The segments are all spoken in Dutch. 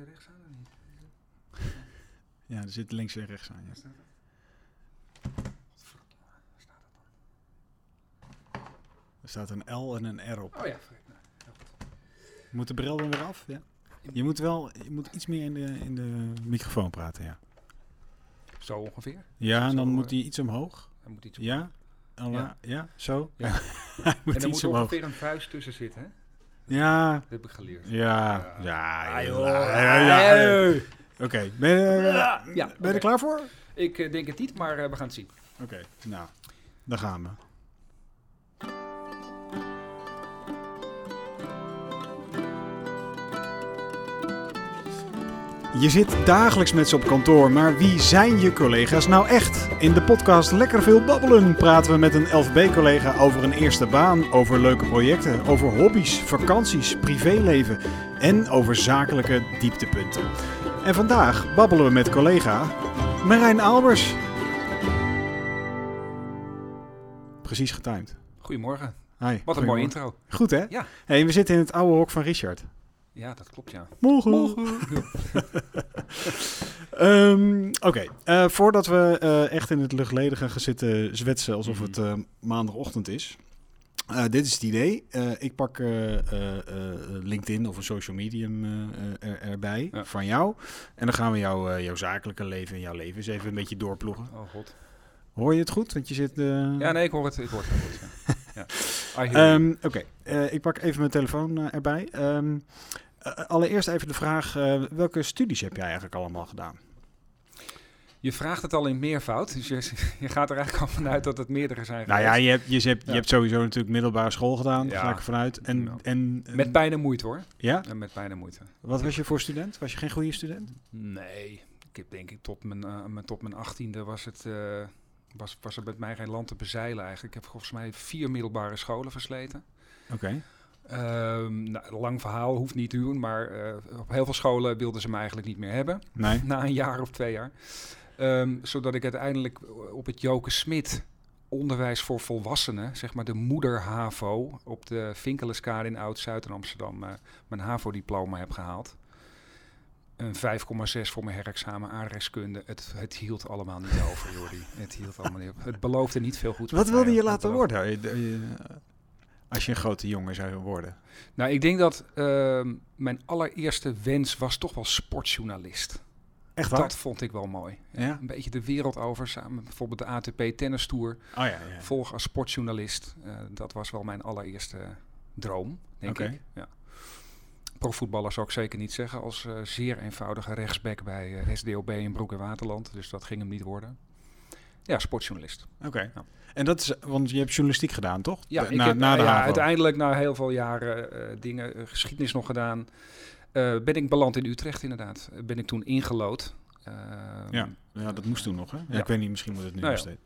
en rechts aan of niet? Ja, er zit links en rechts aan. Ja. Waar staat waar staat het dan? Er staat een L en een R op. Oh ja, verrek. nou, heel goed. Moet de bril dan weer af? Ja. Je moet wel je moet iets meer in de, in de microfoon praten, ja. Zo ongeveer. Ja, en dan Zo, moet eh, hij iets omhoog. Dan moet iets Ja? Allah, ja. zo? Ja. hij moet en er iets moet omhoog. ongeveer een vuist tussen zitten, hè? Ja, Dat heb ik geleerd. ja, ja. Ah, ja, joh. ja, ja, ja. Hey. Oké, ben, je, Ja, ben je oké. er klaar voor? Ik eh, denk het niet, maar eh, we gaan het zien. Oké, nou, daar gaan we. Je zit dagelijks met ze op kantoor, maar wie zijn je collega's nou echt? In de podcast Lekker Veel Babbelen praten we met een LVB-collega over een eerste baan, over leuke projecten, over hobby's, vakanties, privéleven en over zakelijke dieptepunten. En vandaag babbelen we met collega Marijn Albers. Precies getimed. Goedemorgen. Hi, Wat een mooie intro. Goed hè? Ja. Hey, we zitten in het oude hok van Richard. Ja, dat klopt, ja. Morgen. Ehm, Oké, eh, voordat we eh, echt in het luchtledige gaan zitten zwetsen alsof Mhm. het eh, maandagochtend is. Dit is het idee. Ik pak LinkedIn of een social medium er, erbij Ja. van jou. En dan gaan we jou, jouw zakelijke leven en jouw leven eens even een beetje doorploegen. Oh god. Hoor je het goed? Want je zit... Ja, nee, ik hoor het. Ik hoor het goed. Ja. Ja. Ehm, Oké, eh, ik pak even mijn telefoon eh, erbij. Ehm, eh, allereerst even de vraag, welke studies heb jij eigenlijk allemaal gedaan? Je vraagt het al in meervoud, dus je, je gaat er eigenlijk al vanuit dat het meerdere zijn Nou ja, geweest. je hebt, je, hebt, je hebt sowieso natuurlijk middelbare school gedaan, Ja. daar ga ik ervan uit. En, en, Met pijn en moeite hoor. Ja? En met pijn en moeite. Wat was je voor student? Was je geen goede student? Nee, ik heb denk ik tot mijn, mijn- tot mijn achttiende was het... was, was er met mij geen land te bezeilen eigenlijk. Ik heb volgens mij vier middelbare scholen versleten. Oké. Ehm, nou, lang verhaal, hoeft niet te doen, maar eh, op heel veel scholen wilden ze me eigenlijk niet meer hebben. Nee? Na een jaar of twee jaar. Ehm, zodat ik uiteindelijk op het Joke Smit onderwijs voor volwassenen, zeg maar de moeder HAVO, op de Vinkeleskade in Oud-Zuid in Amsterdam, eh, mijn HAVO-diploma heb gehaald. Een 5,6 voor mijn herexamen aardrijkskunde. Het, het hield allemaal niet over, Jordi. Het hield allemaal niet op. Het beloofde niet veel goed. Wat wilde je laten worden? Als je een grote jongen zou worden. Nou, ik denk dat ehm, mijn allereerste wens was toch wel sportjournalist. Echt waar? Dat vond ik wel mooi. Ja? Een beetje de wereld over, samen bijvoorbeeld de ATP Tennis Tour. Oh ja, ja. Volg als sportjournalist. Eh, dat was wel mijn allereerste droom, denk ik. Ja. Profvoetballer zou ik zeker niet zeggen. Als eh, zeer eenvoudige rechtsback bij eh, SDOB in Broek en Waterland. Dus dat ging hem niet worden. Ja, sportjournalist. Oké. Ja. En dat is, want je hebt journalistiek gedaan, toch? Ja, De- na, heb na de ja, uiteindelijk na heel veel jaren eh, dingen, geschiedenis nog gedaan. ben ik beland in Utrecht inderdaad. Ben ik toen ingelood. Ehm, Ja. Ja, dat moest toen nog, hè? Ja, Ja. Ik weet niet, misschien moet het nu Nou nog steeds.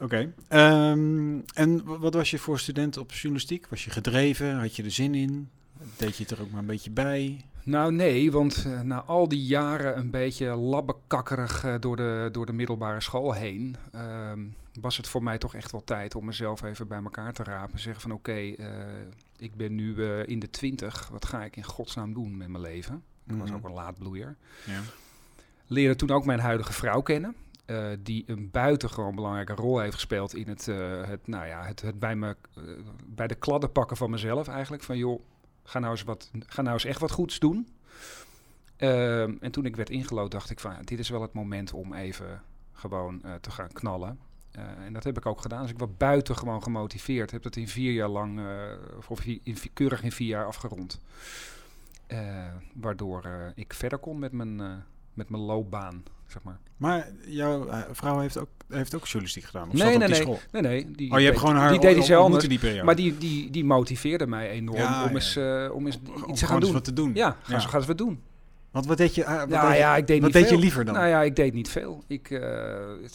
Oké. Ehm, en wat was je voor student op journalistiek? Was je gedreven? Had je er zin in? Deed je het er ook maar een beetje bij? Nou nee, want eh, na al die jaren een beetje labbekakkerig eh, door, de, door de middelbare school heen... ehm, was het voor mij toch echt wel tijd om mezelf even bij elkaar te rapen. Zeggen van oké, eh, ik ben nu in de twintig. Wat ga ik in godsnaam doen met mijn leven? Ik was Mhm. ook een laadbloeier. Ja. Leerde toen ook mijn huidige vrouw kennen. die een buitengewoon belangrijke rol heeft gespeeld in het, het, nou ja, het, het bij, me, bij de kladden pakken van mezelf eigenlijk. Van joh, ga nou eens, wat, ga nou eens echt wat goeds doen. Ehm, en toen ik werd ingelood dacht ik van dit is wel het moment om even gewoon eh, te gaan knallen. Eh, en dat heb ik ook gedaan. Dus ik was buitengewoon gemotiveerd. Heb dat in vier jaar lang, eh, of in, keurig in vier jaar afgerond. Waardoor ik verder kon met mijn, met mijn loopbaan, zeg maar. Maar jouw eh, vrouw heeft ook, heeft ook journalistiek gedaan? Of Nee, nee, die nee. school? Nee, nee. Die, Oh, je hebt gewoon haar die deed in anders. die periode? Maar die, die, die motiveerde mij enorm Ja, om, ja, eens, eh, om eens Om iets te gaan doen. wat te doen. Ja, ga, Ja. Zo, ga eens wat doen. Want wat deed je, ah, wat Nou deed, ja, ik deed wat niet deed je liever dan? Nou ja, ik deed niet veel. Ik, eh,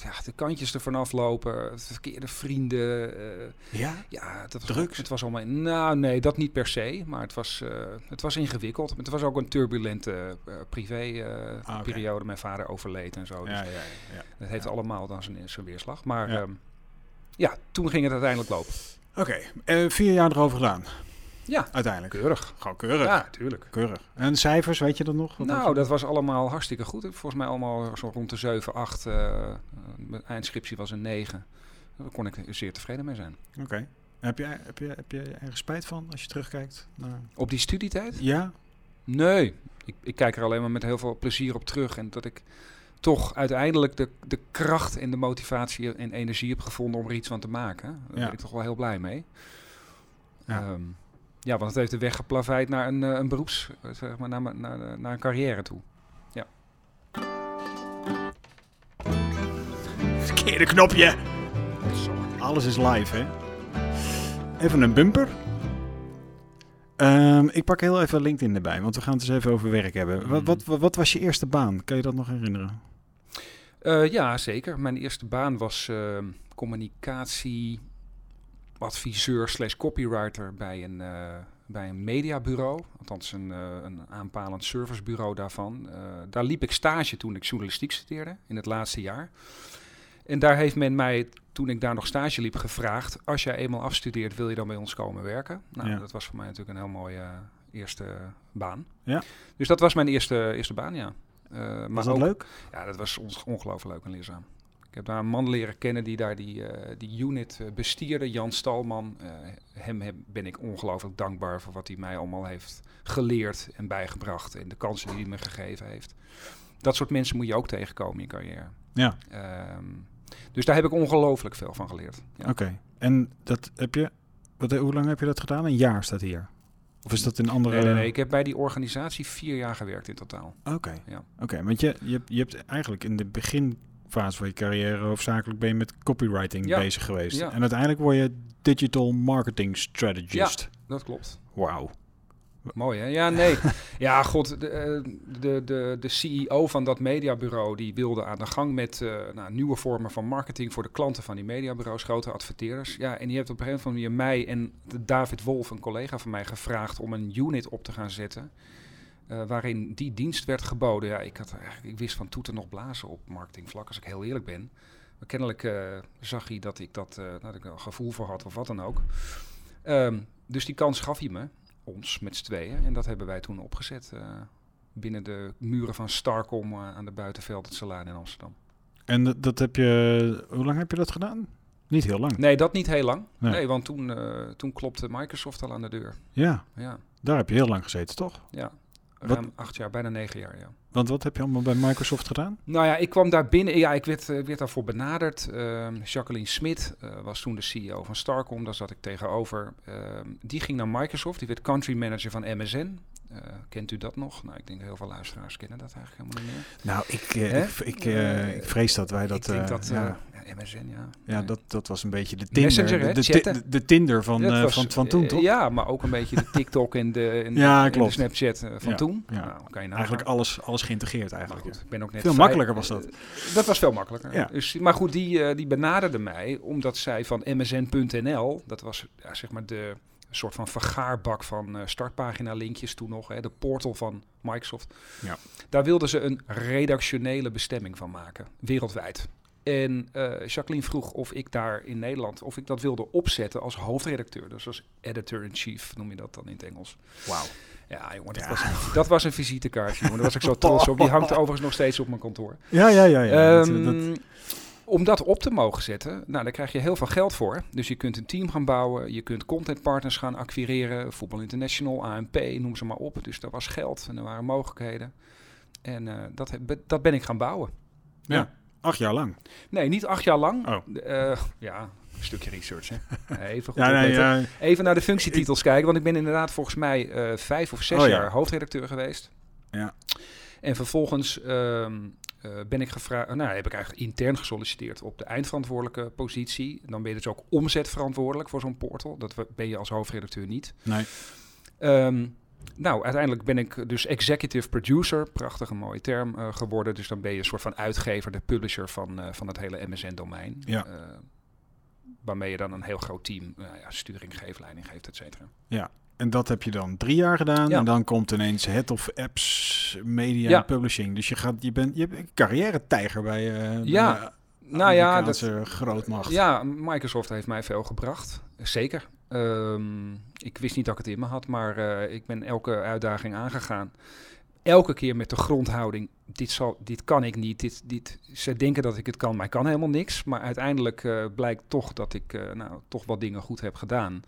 ja, de kantjes ervan aflopen, verkeerde vrienden. eh, ja? ja, dat was, Drugs? Het was allemaal. Nou, nee, dat niet per se. Maar het was, eh, het was ingewikkeld. Het was ook een turbulente privé-periode. Ah. Mijn vader overleed en zo. Dus Ja, ja, ja. dat heeft allemaal dan zijn, zijn weerslag. Maar Ja. ja. toen ging het uiteindelijk lopen. Oké, vier jaar erover gedaan. Ja, Uiteindelijk. keurig. Gewoon keurig. Ja, tuurlijk. Keurig. En cijfers, weet je dat nog? Wat Nou, dat was allemaal hartstikke goed. Volgens mij allemaal zo rond de 7, 8. eh, mijn eindscriptie was een 9. Daar kon ik zeer tevreden mee zijn. Oké. Heb je, heb, je, heb je ergens spijt van als je terugkijkt? naar- Op die studietijd? Ja? Nee. Ik, ik kijk er alleen maar met heel veel plezier op terug. En dat ik toch uiteindelijk de, de kracht en de motivatie en energie heb gevonden om er iets van te maken. Daar Ja. ben ik toch wel heel blij mee. Ja. Ja, ja want het heeft de weg geplaveid naar een, eh, een beroeps, eh, zeg maar, naar, naar, naar een carrière toe. Verkeerde knopje. Alles is live, hè? Even een bumper. Ehm, ik pak heel even LinkedIn erbij, want we gaan het eens even over werk hebben. Wat, wat, wat, wat was je eerste baan? Kan je dat nog herinneren? Eh, ja, zeker. Mijn eerste baan was eh, communicatieadviseur slash copywriter bij een, eh, bij een mediabureau. Althans, een, eh, een aanpalend servicebureau daarvan. Eh, daar liep ik stage toen ik journalistiek studeerde, in het laatste jaar. En daar heeft men mij, toen ik daar nog stage liep, gevraagd... als jij eenmaal afstudeert, wil je dan bij ons komen werken? Nou, Ja. dat was voor mij natuurlijk een heel mooie eerste baan. Ja. Dus dat was mijn eerste, eerste baan, ja. Maar Was dat ook- leuk? ja, dat was ons ongelooflijk leuk en leerzaam. Ik heb daar een man leren kennen die daar die, eh, die unit eh, bestierde, Jan Stalman. Eh, hem ben ik ongelooflijk dankbaar voor wat hij mij allemaal heeft geleerd en bijgebracht. En de kansen die hij me gegeven heeft. Dat soort mensen moet je ook tegenkomen in je carrière. Ja. Ehm, dus daar heb ik ongelooflijk veel van geleerd. Ja. Oké. En dat heb je... Wat, hoe lang heb je dat gedaan? Een jaar staat hier. Of is dat in andere... Nee, nee, nee. Ik heb bij die organisatie vier jaar gewerkt in totaal. Oké. Ja. Oké, want je, je, hebt- je hebt eigenlijk in de beginfase van je carrière hoofdzakelijk ben je met copywriting Ja. bezig geweest. Ja. En uiteindelijk word je digital marketing strategist. Dat klopt. Wauw. Mooi hè? Ja, nee. ja, god, de, eh, de, de, de CEO van dat mediabureau die wilde aan de gang met eh, nou, nieuwe vormen van marketing voor de klanten van die mediabureaus, grote adverteerders. Ja, en die heeft op een gegeven moment mij en David Wolf, een collega van mij, gevraagd om een unit op te gaan zetten. Eh, waarin die dienst werd geboden. Ja, ik, had eigenlijk, ik wist van toeten nog blazen op marketingvlak, als ik heel eerlijk ben. Maar kennelijk eh, zag hij dat ik dat, eh, dat ik een gevoel voor had of wat dan ook. Ehm, dus die kans gaf hij me ons met z'n tweeën. En dat hebben wij toen opgezet binnen de muren van Starcom eh, aan de buitenveld het Salaan in Amsterdam. En dat, dat heb je... Hoe lang heb je dat gedaan? Niet heel lang. Nee, dat niet heel lang. Nee. Nee, want toen, toen klopte Microsoft al aan de deur. Ja, Ja, daar heb je heel lang gezeten, toch? ja. Wat- Ruim acht jaar, bijna negen jaar, ja. Want wat heb je allemaal bij Microsoft gedaan? Nou ja, ik kwam daar binnen. Ja, ik werd, eh, werd daarvoor benaderd. Ehm, Jacqueline Smit eh, was toen de CEO van Starcom. Daar zat ik tegenover. Ehm, die ging naar Microsoft. Die werd country manager van MSN. Eh, kent u dat nog? Nou, ik denk dat heel veel luisteraars kennen dat eigenlijk helemaal niet meer. Nou, ik, eh, ik, ik, eh, ik vrees dat wij dat... ik denk dat... ja, ja, MSN, ja. ja, Nee. dat, dat was een beetje de Tinder. Messenger, de, de, Chatten. de, de Tinder van, Ja, het was, van, van toen, toch? Ja, maar ook een beetje de TikTok en de, en, Ja, en de. Snapchat van toen. ja. Nou. Eigenlijk alles, alles geïntegreerd eigenlijk. goed, ik ben ook net Veel makkelijker was dat. dat was veel makkelijker. Dus, maar goed, die, die benaderde mij omdat zij van msn.nl, dat was zeg maar de soort van vergaarbak van eh, startpagina linkjes toen nog, hè, de portal van Microsoft. Ja. Daar wilden ze een redactionele bestemming van maken, wereldwijd. En eh, Jacqueline vroeg of ik daar in Nederland, of ik dat wilde opzetten als hoofdredacteur. Dus als editor-in-chief noem je dat dan in het Engels. Wauw. Ja, jongen, dat, Ja. Was, een, dat was een visitekaartje, jongen. Daar was ik zo trots op. Die hangt overigens nog steeds op mijn kantoor. Ja, ja, ja. ja. dat, Ehm, dat- om dat op te mogen zetten, nou, daar krijg je heel veel geld voor. Dus je kunt een team gaan bouwen, je kunt contentpartners gaan acquireren, Voetbal International, ANP, noem ze maar op. Dus er was geld en er waren mogelijkheden. En eh, dat, heb, dat ben ik gaan bouwen. ja, acht jaar lang. Nee, niet acht jaar lang. Oh. Eh, ja, een stukje research, hè. Even goed Ja, nee, opletten. ja, Even naar de functietitels kijken, want ik ben inderdaad volgens mij eh, vijf of zes Oh ja. jaar hoofdredacteur geweest. Ja. En vervolgens ehm, eh, ben ik gevraagd, nou heb ik eigenlijk intern gesolliciteerd op de eindverantwoordelijke positie. Dan ben je dus ook omzetverantwoordelijk voor zo'n portal. Dat ben je als hoofdredacteur niet. nee. Ehm, nou, uiteindelijk ben ik dus executive producer, prachtige mooie term eh, geworden. Dus dan ben je een soort van uitgever, de publisher van, eh, van het hele MSN-domein. Ja. waarmee je dan een heel groot team nou ja, sturing geeft, leiding geeft, et cetera. En dat heb je dan drie jaar gedaan. Ja. En dan komt ineens Head of Apps Media Ja. Publishing. Dus je, gaat, je, bent, je bent een carrière-tijger bij eh Ja, de Nou ja, dat, Amerikaanse grootmacht. ja, Microsoft heeft mij veel gebracht. Zeker. Ehm, ik wist niet dat ik het in me had, maar eh, ik ben elke uitdaging aangegaan. Elke keer met de grondhouding, dit, zal, dit kan ik niet. Dit, dit, ze denken dat ik het kan, maar ik kan helemaal niks. Maar uiteindelijk eh, blijkt toch dat ik nou, toch wat dingen goed heb gedaan.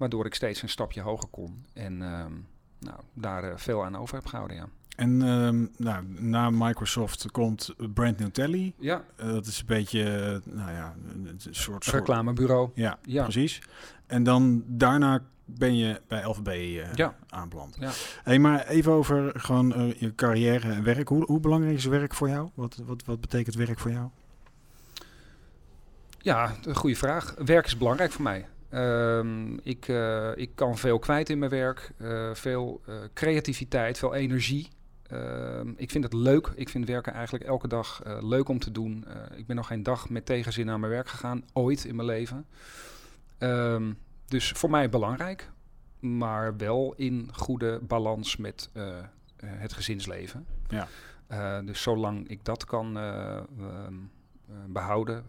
Waardoor ik steeds een stapje hoger kon. En ehm, nou, daar eh, veel aan over heb gehouden, ja. En ehm, nou, na Microsoft komt Brand New Telly. Ja, Eh, dat is een beetje, eh, nou ja, een soort... soort reclamebureau. ja, Ja. precies. En dan daarna ben je bij LVB eh Ja. aanbeland. Ja. Hey, maar even over gewoon je carrière en werk. Hoe, hoe belangrijk is werk voor jou? Wat, wat, wat betekent werk voor jou? Ja, een goede vraag. Werk is belangrijk voor mij. Ehm, ik, eh, ik kan veel kwijt in mijn werk, eh, veel eh, creativiteit, veel energie. Ehm, ik vind het leuk. Ik vind werken eigenlijk elke dag leuk om te doen. Ik ben nog geen dag met tegenzin naar mijn werk gegaan, ooit in mijn leven. Ehm, dus voor mij belangrijk, maar wel in goede balans met het gezinsleven. Ja. Dus zolang ik dat kan behouden,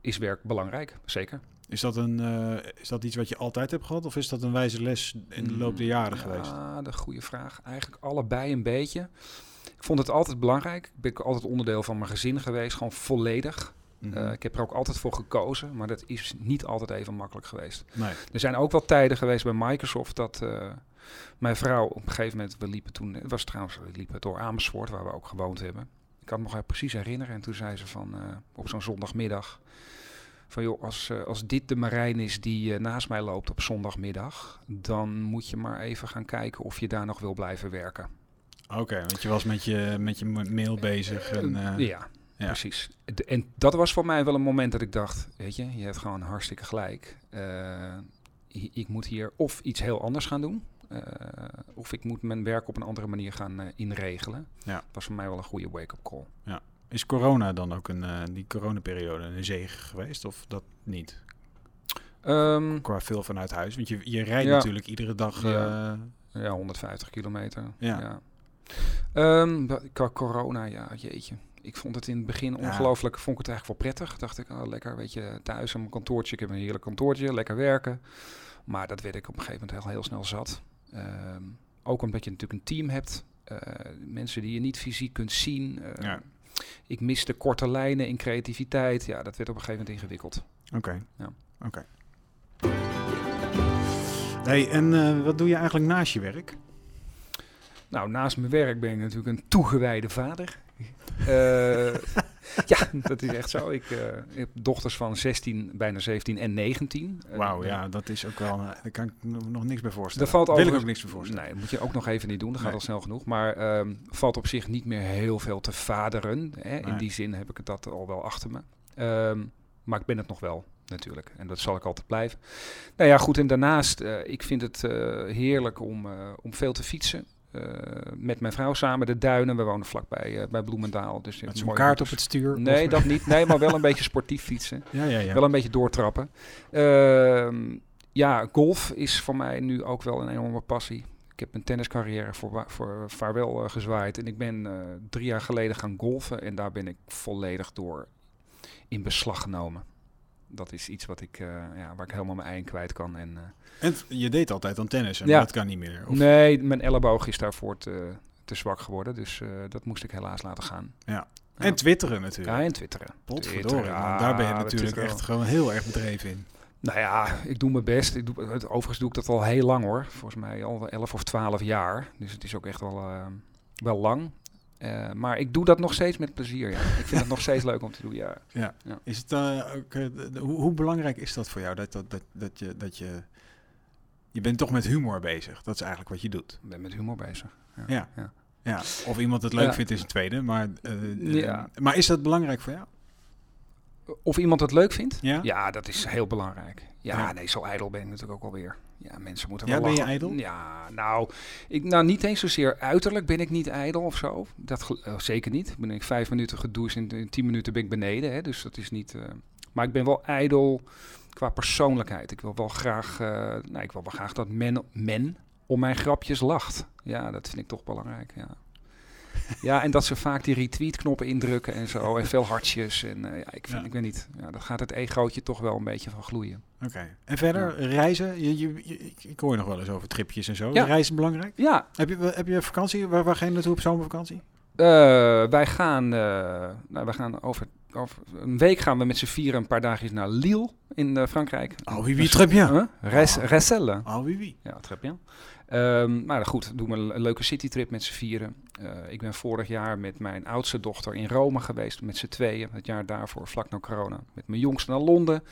is werk belangrijk, zeker. Is dat, een, eh, is dat iets wat je altijd hebt gehad? Of is dat een wijze les in de loop der jaren ja, geweest? Ja, de goede vraag. Eigenlijk allebei een beetje. Ik vond het altijd belangrijk. Ik ben altijd onderdeel van mijn gezin geweest, gewoon volledig. Mhm. Eh, ik heb er ook altijd voor gekozen, maar dat is niet altijd even makkelijk geweest. nee. Er zijn ook wel tijden geweest bij Microsoft dat eh, mijn vrouw op een gegeven moment, we liepen toen, het was trouwens, we liepen door Amersfoort, waar we ook gewoond hebben. Ik kan me nog precies herinneren en toen zei ze van, op zo'n zondagmiddag, van joh, als, eh, als dit de Marijn is die eh, naast mij loopt op zondagmiddag, dan moet je maar even gaan kijken of je daar nog wil blijven werken. Oké, want je was met je, met je mail bezig. En, eh, ja, ja. precies. En dat was voor mij wel een moment dat ik dacht, weet je, je hebt gewoon hartstikke gelijk. Ik moet hier of iets heel anders gaan doen, of ik moet mijn werk op een andere manier gaan inregelen. Ja. Dat was voor mij wel een goede wake-up call. Is corona dan ook een, eh, die coronaperiode een zegen geweest? Of dat niet? Ehm, Qua veel vanuit huis. Want je, je rijdt Ja. natuurlijk iedere dag. Ja. eh, ja, 150 kilometer. Ja. Ja. Ehm, qua corona, ja, jeetje. Ik vond het in het begin ongelooflijk, vond ik het eigenlijk wel prettig. Dacht ik, oh, lekker, weet je, thuis aan mijn kantoortje. Ik heb een heerlijk kantoortje, lekker werken. Maar dat werd ik op een gegeven moment heel, heel snel zat. Ehm, ook omdat je natuurlijk een team hebt. eh, mensen die je niet fysiek kunt zien. Ja. Ik miste korte lijnen in creativiteit. Ja, dat werd op een gegeven moment ingewikkeld. Oké. Ja. Oké. Hey, en eh, wat doe je eigenlijk naast je werk? Nou, naast mijn werk ben ik natuurlijk een toegewijde vader. Eh, ja, dat is echt zo. Ik, eh, ik heb dochters van 16, bijna 17 en 19. Eh, Wauw, ja, dat is ook wel. eh, Daar kan ik nog niks bij voorstellen. Daar valt Wil ik ook niks bij voorstellen. Nee, dat moet je ook nog even niet doen. Dat gaat al snel genoeg. Maar ehm, valt op zich niet meer heel veel te vaderen. Hè. In Nee. die zin heb ik het dat al wel achter me. Ehm, maar ik ben het nog wel, natuurlijk. En dat zal ik altijd blijven. Nou ja, goed. En daarnaast, ik vind het heerlijk om, om veel te fietsen. Eh, met mijn vrouw samen de duinen. We wonen vlakbij eh, bij Bloemendaal. Dus Met zo'n kaart op het stuur? Nee, of- dat niet. Nee, maar wel een beetje sportief fietsen. Ja, ja, ja. Wel een beetje doortrappen. Ehm, ja, golf is voor mij nu ook wel een enorme passie. Ik heb mijn tenniscarrière voor, voor vaarwel eh, gezwaaid. En ik ben drie jaar geleden gaan golfen. En daar ben ik volledig door in beslag genomen. Dat is iets wat ik, eh, ja, waar ik helemaal mijn ei in kwijt kan. En, eh, En je deed altijd aan tennis en Ja. dat kan niet meer. Of, nee, mijn elleboog is daarvoor te, te zwak geworden. Dus eh, dat moest ik helaas laten gaan. Ja. En twitteren natuurlijk. Ja, en twitteren. Potverdorie, daar ben je natuurlijk echt gewoon heel erg bedreven in. Nou ja, ik doe mijn best. Ik doe, het- overigens doe ik dat al heel lang hoor. Volgens mij al wel 11 of 12 jaar. Dus het is ook echt wel, wel lang. Eh, maar ik doe dat nog steeds met plezier. Ja. Ik vind het nog steeds leuk om te doen. Ja. Is het, eh, ook, eh, hoe, hoe belangrijk is dat voor jou? Dat, dat, dat, dat, je, dat je... Je bent toch met humor bezig. Dat is eigenlijk wat je doet. Ik ben met humor bezig. Ja. Ja. ja. Of iemand het leuk Ja. vindt is een tweede. Maar, Ja. maar is dat belangrijk voor jou? Of iemand het leuk vindt? Ja? Ja, dat is heel belangrijk. Ja, Ja. nee, zo ijdel ben ik natuurlijk ook alweer. Ja, mensen moeten Ja, wel ben je ijdel? Ja, nou, ik, nou, niet eens zozeer uiterlijk ben ik niet ijdel of zo. Dat eh, zeker niet. Ik ben ik vijf minuten gedoucht en in tien minuten ben ik beneden. Hè, dus dat is niet... eh, maar ik ben wel ijdel qua persoonlijkheid. Ik wil wel graag, eh, nou, ik wil wel graag dat men, men om mijn grapjes lacht. Ja, dat vind ik toch belangrijk, ja. Ja, en dat ze vaak die retweet-knoppen indrukken en zo. En veel hartjes. En eh, ja, ik, vind, Ja. ik weet niet. Ja, daar gaat het egootje toch wel een beetje van gloeien. Oké. En verder, reizen? Je, je, je- ik, hoor je nog wel eens over tripjes en zo. Ja. Reizen belangrijk? Ja, Heb je, heb je vakantie? Waar, waar ga je naartoe op zomervakantie? eh, wij gaan, eh, nou, wij gaan over, over een week gaan we met z'n vieren een paar dagjes naar Lille in eh, Frankrijk. Oh, wie wie? Huh? Res, Ah. Reselle. Oh, wie wie? Ja, très bien. Ehm maar goed, doen we een, leuke citytrip met z'n vieren. Eh, ik ben vorig jaar met mijn oudste dochter in Rome geweest, met z'n tweeën. Het jaar daarvoor, vlak na corona. Met mijn jongste naar Londen.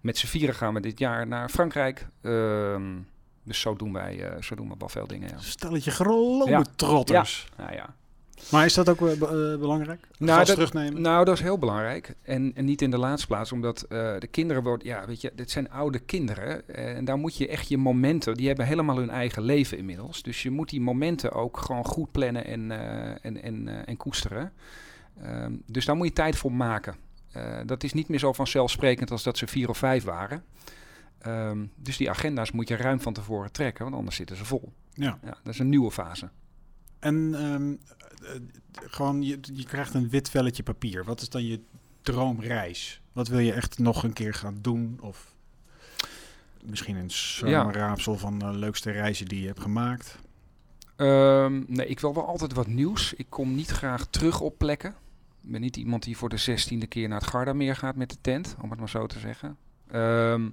Met z'n vieren gaan we dit jaar naar Frankrijk. Ehm, dus zo doen wij eh, zo doen we wel veel dingen, ja. Stelletje grote Ja. trotters. Nou ja, Maar is dat ook eh, eh, belangrijk? Nou, Gas dat- terugnemen? Nou, dat is heel belangrijk. En, en niet in de laatste plaats, omdat eh, de kinderen worden, ja, weet je, dit zijn oude kinderen. en daar moet je echt je momenten, die hebben helemaal hun eigen leven inmiddels. Dus je moet die momenten ook gewoon goed plannen en, en, en, en koesteren. Ehm, dus daar moet je tijd voor maken. Dat is niet meer zo vanzelfsprekend als dat ze vier of vijf waren. Ehm, dus die agenda's moet je ruim van tevoren trekken, want anders zitten ze vol. Ja. Ja, dat is een nieuwe fase. En ehm, eh, gewoon, je, je krijgt een wit velletje papier. Wat is dan je droomreis? Wat wil je echt nog een keer gaan doen? Of misschien een samenraapsel van de leukste reizen die je hebt gemaakt? Ehm, nee, ik wil wel altijd wat nieuws. Ik kom niet graag terug op plekken. Ik ben niet iemand die voor de zestiende keer naar het Gardameer gaat met de tent, om het maar zo te zeggen. Ehm,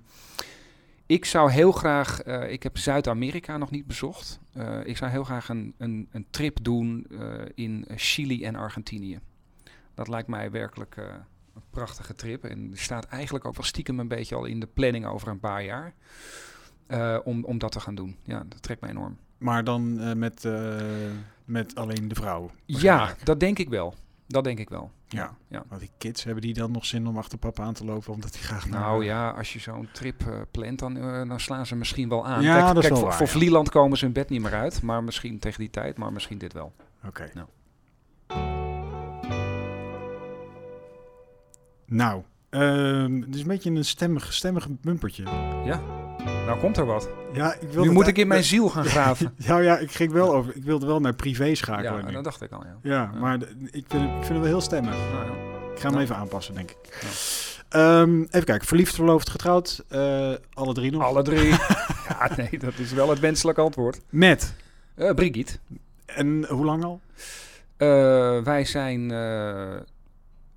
ik zou heel graag, eh, ik heb Zuid-Amerika nog niet bezocht. Eh, ik zou heel graag een, een, een trip doen eh, in Chili en Argentinië. Dat lijkt mij werkelijk een prachtige trip. En die staat eigenlijk ook wel stiekem een beetje al in de planning over een paar jaar. om, om dat te gaan doen. Ja, dat trekt mij enorm. Maar dan met, met alleen de vrouw? Ja, dat denk ik wel. Dat denk ik wel. Ja. ja. Want die kids, hebben die dan nog zin om achter papa aan te lopen? Omdat die graag naar... Nou ja, als je zo'n trip eh, plant, dan, eh, dan slaan ze misschien wel aan. Ja, kijk, dat is kijk, voor, waar, voor ja. Vlieland komen ze hun bed niet meer uit. Maar misschien tegen die tijd, maar misschien dit wel. Oké. Nou. Nou, het is een beetje een stemmig, stemmig bumpertje. Nou komt er wat. Ja, ik Nu moet ik in mijn ziel gaan graven. Ja, ja, ik ging wel over. Ik wilde wel naar privé schakelen. ja, nu. dat dacht ik al, ja. Ja, Ja. maar ik vind, het- ik vind het wel heel stemmig. Nou, ja. Ik ga hem even aanpassen, denk ik. Ehm, even kijken. Verliefd, verloofd, getrouwd. eh, alle drie nog. Alle drie. ja, nee, dat is wel het wenselijk antwoord. Met. Eh Brigitte. En hoe lang al? Eh, wij zijn,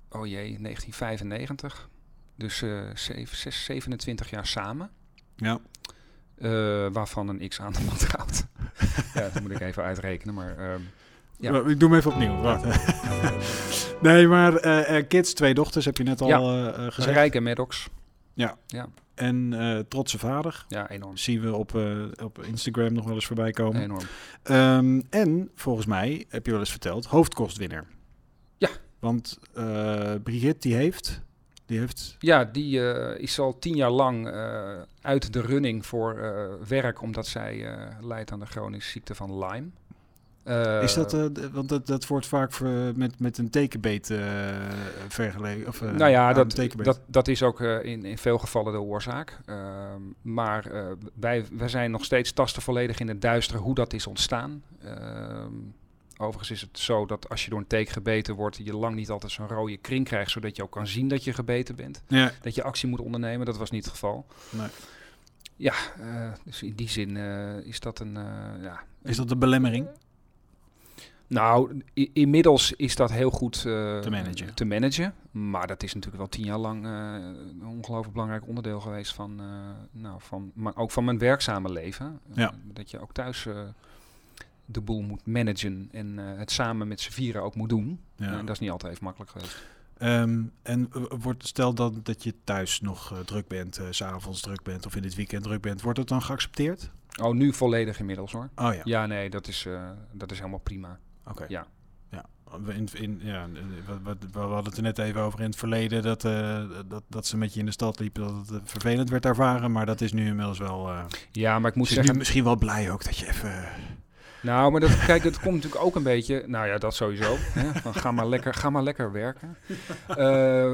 oh jee, 1995. Dus eh, zeven- zes- 27 jaar samen. Ja. Eh, waarvan een x aantal man trouwt. ja, dat moet ik even uitrekenen, maar... ehm, Ja. Ja. Ik doe hem even opnieuw. Wacht. nee, maar eh, eh, kids, twee dochters heb je net al Ja. gezegd. Rijke Maddox. En eh, trotse vader. Ja, enorm. Zien we op, op Instagram nog wel eens voorbij komen. Enorm. Ehm, en volgens mij, heb je wel eens verteld, hoofdkostwinner. Ja. Want Brigitte die heeft, die heeft... Ja, die eh, is al tien jaar lang eh, uit de running voor eh, werk, omdat zij lijdt aan de chronische ziekte van Lyme. Is dat, want dat, dat wordt vaak ver- met, met een tekenbeet vergeleken. Of, nou ja, dat, dat, dat is ook in, in veel gevallen de oorzaak. Ehm, maar wij, wij zijn nog steeds tasten volledig in het duistere hoe dat is ontstaan. Overigens is het zo dat als je door een teek gebeten wordt, je lang niet altijd zo'n rode kring krijgt, zodat je ook kan zien dat je gebeten bent. ja, Dat je actie moet ondernemen, dat was niet het geval. Nee. Ja, eh, dus in die zin eh, is dat een... eh, ja, is dat de belemmering? nou, inmiddels is dat heel goed Te managen. te managen. Maar dat is natuurlijk wel tien jaar lang een ongelooflijk belangrijk onderdeel geweest van, nou, van, maar ook van mijn werkzame leven. Ja. dat je ook thuis de boel moet managen en eh, het samen met z'n vieren ook moet doen. Ja. En dat is niet altijd even makkelijk geweest. Ehm, en wordt, stel dan dat je thuis nog eh, druk bent, s s'avonds druk bent of in het weekend druk bent, wordt het dan geaccepteerd? Oh, nu volledig inmiddels hoor. Oh ja, Ja, nee, dat is, dat is helemaal prima. oké. Ja. Ja, we in, in, ja we hadden het er net even over in het verleden dat, dat, dat ze met je in de stad liepen, dat het vervelend werd ervaren, maar dat is nu inmiddels wel. Ja, maar ik moet zeggen, nu misschien wel blij ook dat je even. Nou, maar dat, kijk, het komt natuurlijk ook een beetje. Nou ja, dat sowieso. Hè, van ga, maar lekker, ga maar lekker werken. Eh,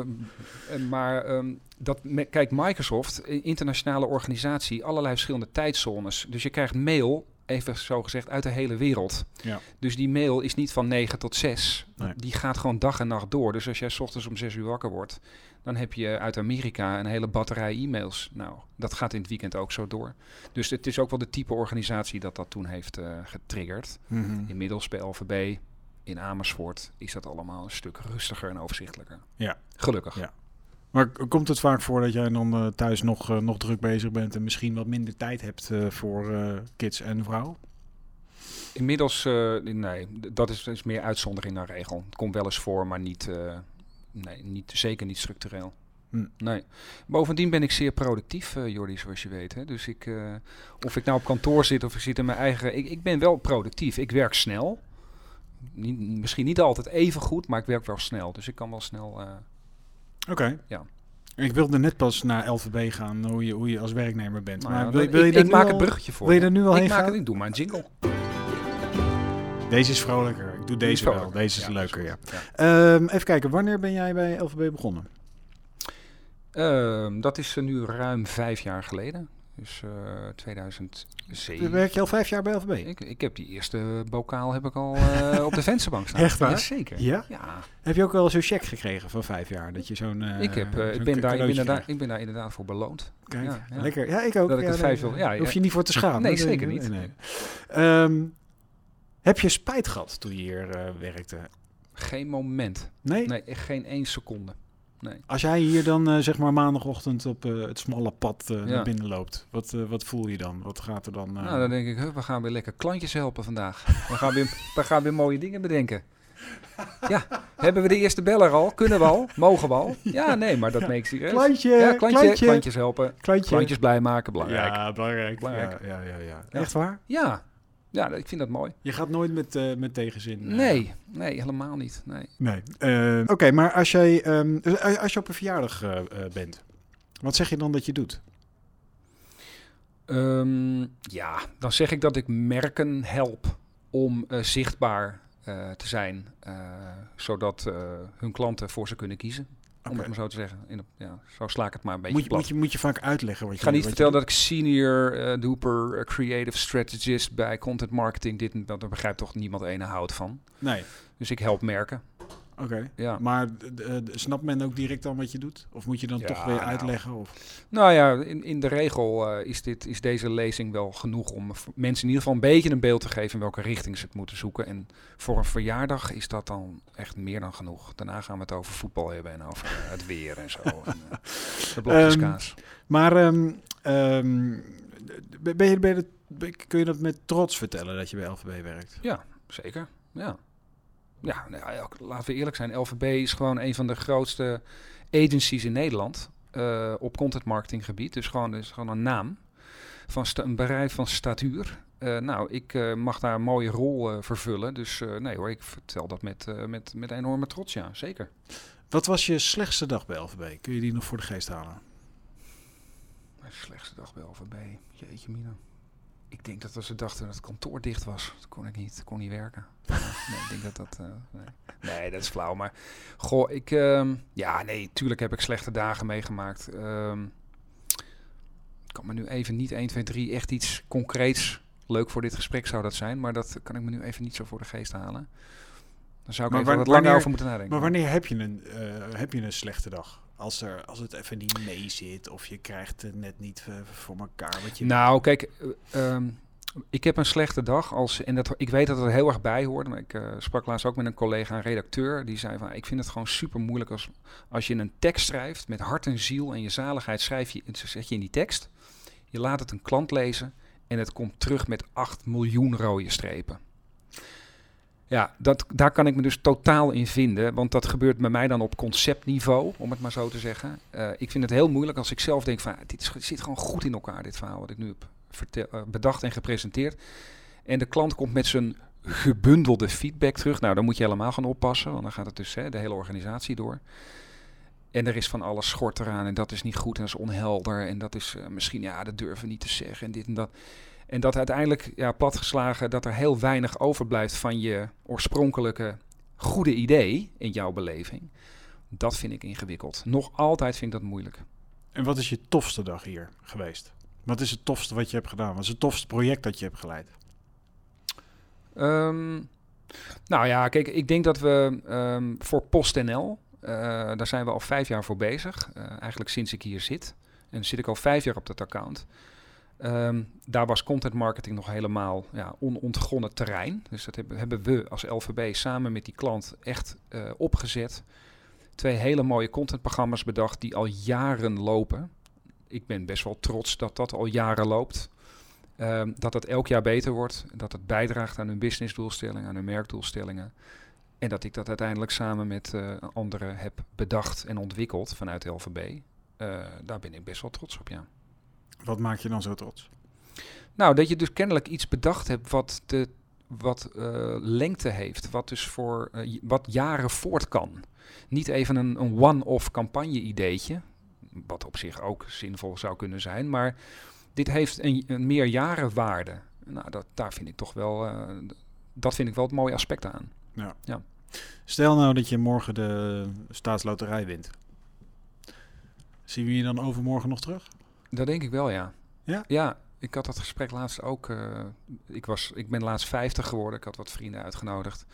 maar ehm, dat, me- kijk, Microsoft, internationale organisatie, allerlei verschillende tijdzones. Dus je krijgt mail even zo gezegd uit de hele wereld. Ja. Dus die mail is niet van 9 tot 6. Nee. Die gaat gewoon dag en nacht door. Dus als jij 's ochtends om 6 uur wakker wordt, dan heb je uit Amerika een hele batterij e-mails. Nou, dat gaat in het weekend ook zo door. Dus het is ook wel de type organisatie dat dat toen heeft eh, getriggerd. Mhm. Inmiddels bij LVB in Amersfoort is dat allemaal een stuk rustiger en overzichtelijker. Ja. Gelukkig. Ja. Maar komt het vaak voor dat jij dan eh, thuis nog, eh, nog druk bezig bent en misschien wat minder tijd hebt voor kids en vrouw? Inmiddels, nee, dat is, is meer uitzondering dan regel. Het komt wel eens voor, maar niet, nee, niet, zeker niet structureel. Hm. Nee. Bovendien ben ik zeer productief, eh Jordi, zoals je weet. Hè? Dus ik, eh, of ik nou op kantoor zit of ik zit in mijn eigen... Ik, ik ben wel productief. Ik werk snel. Niet, misschien niet altijd even goed, maar ik werk wel snel. Dus ik kan wel snel... eh, Oké. Ja. Ik wilde net pas naar LVB gaan, hoe je, hoe je als werknemer bent. nou maar ja, wil, ik wil je ik, maak al- een bruggetje voor. Wil je er nu al ik, heen maak gaan? het, ik doe maar een jingle. Deze is vrolijker. Doe Die deze wel. Deze is Ja, leuker, ja. is. Ja. Ehm, even kijken, wanneer ben jij bij LVB begonnen? Ehm, dat is eh, nu ruim vijf jaar geleden. Dus eh 2007. Werk je al vijf jaar bij LVB? Ik, ik heb die eerste bokaal heb ik al eh, op de vensterbank staan. Echt waar? zeker. Ja? Ja. Heb je ook wel zo'n check gekregen van vijf jaar? Dat je zo'n. ik, heb, ik, ben daar, ik, ben daar, ik ben daar inderdaad voor beloond. Kijk, ja, ja. lekker. Ja, ik ook. Dat ik ja, het vijf wil- ja, Hoef ja. je niet voor te schamen. Nee, zeker niet. nee. Ehm, heb je spijt gehad toen je hier eh, werkte? Geen moment. Nee? Nee, geen één seconde. Nee. Als jij hier dan eh, zeg maar maandagochtend op eh, het smalle pad Ja. naar binnen loopt, wat, wat voel je dan? Wat gaat er dan? Nou, dan denk ik, huh, we gaan weer lekker klantjes helpen vandaag. We gaan weer, we gaan weer mooie dingen bedenken. Ja, hebben we de eerste beller al? Kunnen we al? Mogen we al? Ja, nee, maar dat makes serieus. klantje, Ja, klantje, klantje, klantjes helpen. klantje. Klantjes blij maken, belangrijk. Ja, belangrijk. Belangrijk. Ja, ja, ja, ja. Ja. Echt waar? Ja, ja, ik vind dat mooi. Je gaat nooit met, eh, met tegenzin. eh, Nee, nee, helemaal niet. Nee. Nee. Eh, Oké, maar als, jij, ehm, dus als je op een verjaardag bent, wat zeg je dan dat je doet? Ehm, ja, dan zeg ik dat ik merken help om zichtbaar te zijn, zodat hun klanten voor ze kunnen kiezen. Om het maar zo te zeggen. In de, ja, zo sla ik het maar een beetje Moet je, plat. moet, je, moet je vaak uitleggen wat ik je ga niet vertellen dat ik senior eh duper eh, creative strategist bij content marketing dit en dat. Daar begrijpt toch niemand ene hout van. Nee, Dus ik help merken. Oké. Ja. Maar d- snapt men ook direct dan wat je doet? Of moet je dan Ja, toch weer nou. uitleggen? Of? Nou ja, in, in de regel eh, is, dit, is deze lezing wel genoeg om mensen in ieder geval een beetje een beeld te geven in welke richting ze het moeten zoeken. En voor een verjaardag is dat dan echt meer dan genoeg. Daarna gaan we het over voetbal hebben en over eh, het weer en zo. en, eh, de blokjes Ehm, kaas. Maar ehm, ehm, ben je, ben je dat- kun je dat met trots vertellen dat je bij LVB werkt? Zeker, ja. Ja, nou ja, laten we eerlijk zijn. LVB is gewoon een van de grootste agencies in Nederland eh, op content marketing gebied. Dus gewoon, is gewoon een naam van een bedrijf van statuur. Eh, nou, ik eh, mag daar een mooie rol vervullen. Dus nee hoor, ik vertel dat met, met, met enorme trots, ja, zeker. Wat was je slechtste dag bij LVB? Kun je die nog voor de geest halen? Mijn slechtste dag bij LVB, jeetje mina. Ik denk dat als ze dachten dat het kantoor dicht was, dat kon ik niet, kon niet werken. Nee, ik denk dat dat, eh, nee. nee, dat is flauw. Maar goh, ik, ehm, ja, nee, tuurlijk heb ik slechte dagen meegemaakt. Ehm, ik kan me nu even niet 1, 2, 3 echt iets concreets. Leuk voor dit gesprek zou dat zijn, maar dat kan ik me nu even niet zo voor de geest halen. Dan zou ik Maar even wa- wat langer over moeten nadenken. Maar wanneer heb je een, eh, heb je een slechte dag? Als, er, als het even niet mee zit of je krijgt het net niet voor elkaar wat je Nou, kijk, eh, ehm, ik heb een slechte dag als en dat ik weet dat het er heel erg bij hoort. Maar ik eh, sprak laatst ook met een collega, een redacteur, die zei van, ik vind het gewoon super moeilijk als als je een tekst schrijft met hart en ziel en je zaligheid schrijf je, zet je in die tekst. Je laat het een klant lezen en het komt terug met 8 miljoen rode strepen. Ja, dat, daar kan ik me dus totaal in vinden. Want dat gebeurt bij mij dan op conceptniveau, om het maar zo te zeggen. Eh, ik vind het heel moeilijk als ik zelf denk van... ah, dit zit gewoon goed in elkaar, dit verhaal wat ik nu heb eh, bedacht en gepresenteerd. En de klant komt met zijn gebundelde feedback terug. Nou, dan moet je helemaal gaan oppassen. Want dan gaat het dus hè, de hele organisatie door. En er is van alles schort eraan. En dat is niet goed en dat is onhelder. En dat is eh, misschien, ja, dat durven we niet te zeggen. En dit en dat. En dat uiteindelijk, ja, platgeslagen, dat er heel weinig overblijft van je oorspronkelijke goede idee in jouw beleving. Dat vind ik ingewikkeld. Nog altijd vind ik dat moeilijk. En wat is je tofste dag hier geweest? Wat is het tofste wat je hebt gedaan? Wat is het tofste project dat je hebt geleid? Ehm, nou ja, kijk, ik denk dat we ehm, voor PostNL, eh daar zijn we al vijf jaar voor bezig. Eh, eigenlijk sinds ik hier zit. En zit ik al vijf jaar op dat account. Ehm, daar was content marketing nog helemaal ja, onontgonnen terrein. Dus dat hebben, we als LVB samen met die klant echt eh, opgezet. Twee hele mooie contentprogramma's bedacht die al jaren lopen. Ik ben best wel trots dat dat al jaren loopt. Ehm, dat het elk jaar beter wordt. Dat het bijdraagt aan hun businessdoelstellingen, aan hun merkdoelstellingen. En dat ik dat uiteindelijk samen met eh, anderen heb bedacht en ontwikkeld vanuit LVB. Eh, daar ben ik best wel trots op, ja. Wat maakt je dan zo trots? Nou, dat je dus kennelijk iets bedacht hebt wat, de, wat eh, lengte heeft, wat dus voor eh, wat jaren voort kan. Niet even een, een one-off campagne-ideetje, wat op zich ook zinvol zou kunnen zijn, maar dit heeft een, een meerjarenwaarde. Nou, dat, daar vind ik toch wel, eh, dat vind ik wel het mooie aspect aan. Stel nou dat je morgen de staatsloterij wint. Zien we je dan overmorgen nog terug? Dat denk ik wel, ja. Ja? Ja, ik had dat gesprek laatst ook. eh, ik, was, ik ben laatst 50 geworden. Ik had wat vrienden uitgenodigd.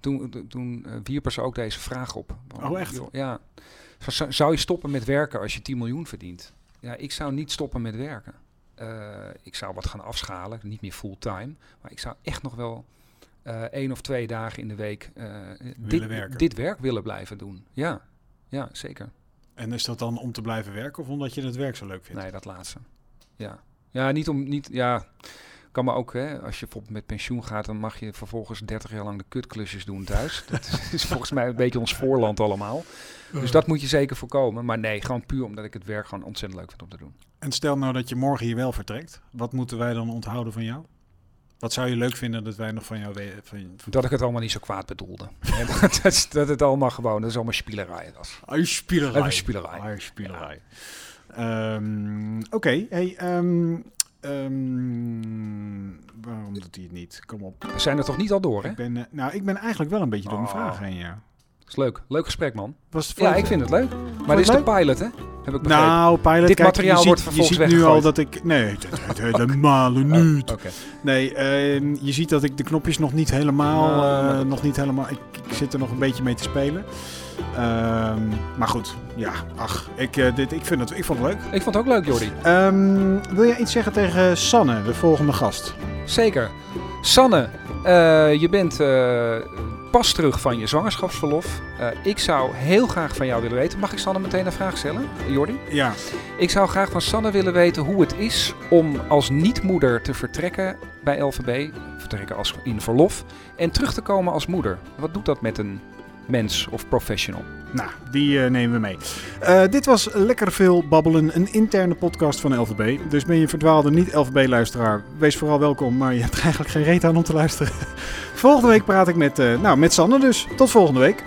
Toen, to- toen eh, wierpen ze ook deze vraag op. Oh, echt? joh, ja. Zou- Zou je stoppen met werken als je 10 miljoen verdient? Ja, ik zou niet stoppen met werken. Eh, ik zou wat gaan afschalen, niet meer fulltime. Maar ik zou echt nog wel één of twee dagen in de week dit, werken. dit werk willen blijven doen. Ja, ja zeker. En is dat dan om te blijven werken of omdat je het werk zo leuk vindt? Nee, dat laatste. Ja. Ja, niet om niet. Ja. Kan maar ook, hè, als je bijvoorbeeld met pensioen gaat, dan mag je vervolgens 30 jaar lang de kutklusjes doen thuis. dat is volgens mij een beetje ons voorland allemaal. Dus dat moet je zeker voorkomen. Maar nee, gewoon puur omdat ik het werk gewoon ontzettend leuk vind om te doen. En stel nou dat je morgen hier wel vertrekt. Wat moeten wij dan onthouden van jou? Wat zou je leuk vinden dat wij nog van jou weten? Van. Dat ik het allemaal niet zo kwaad bedoelde. En dat, dat, dat het allemaal gewoon, dat is allemaal spielerij was. Ah, spielerij. Spielerij. Spielerij. Ehm, Oké, hey, ehm, ehm, waarom doet hij het niet? Kom op. We zijn er toch niet al door, hè? Ik ben, eh, nou, ik ben eigenlijk wel een beetje door mijn Oh. vragen heen, ja. Dat is leuk. Leuk gesprek, man. Was het Ja, ik vind het leuk. Maar dit is de pilot, hè? Heb ik begrepen. Nou, pilot, Dit kijk, materiaal je wordt ziet, Je ziet nu al dat ik... Nee, dat helemaal niet. Oké. Nee, ehm, je ziet dat ik de knopjes nog niet helemaal... Nou, eh, nog niet helemaal ik, ik zit er nog een beetje mee te spelen. Ehm, maar goed, ja, ach, ik, eh, dit, ik, vind het, ik vond het leuk. Ik vond het ook leuk, Jordi. Ehm, wil jij iets zeggen tegen Sanne, de volgende gast? Zeker. Sanne, eh, je bent eh, pas terug van je zwangerschapsverlof. Eh, ik zou heel graag van jou willen weten. Mag ik Sanne meteen een vraag stellen, Jordi? Ja, Ik zou graag van Sanne willen weten hoe het is om als niet-moeder te vertrekken bij LVB. Vertrekken als in verlof. En terug te komen als moeder. Wat doet dat met een mens of professional? nou, die eh, nemen we mee. Eh, dit was Lekker Veel Babbelen, een interne podcast van LVB. Dus ben je verdwaalde niet-LVB-luisteraar, wees vooral welkom, maar je hebt er eigenlijk geen reet aan om te luisteren. Volgende week praat ik met, eh, nou, met Sanne dus. Tot volgende week.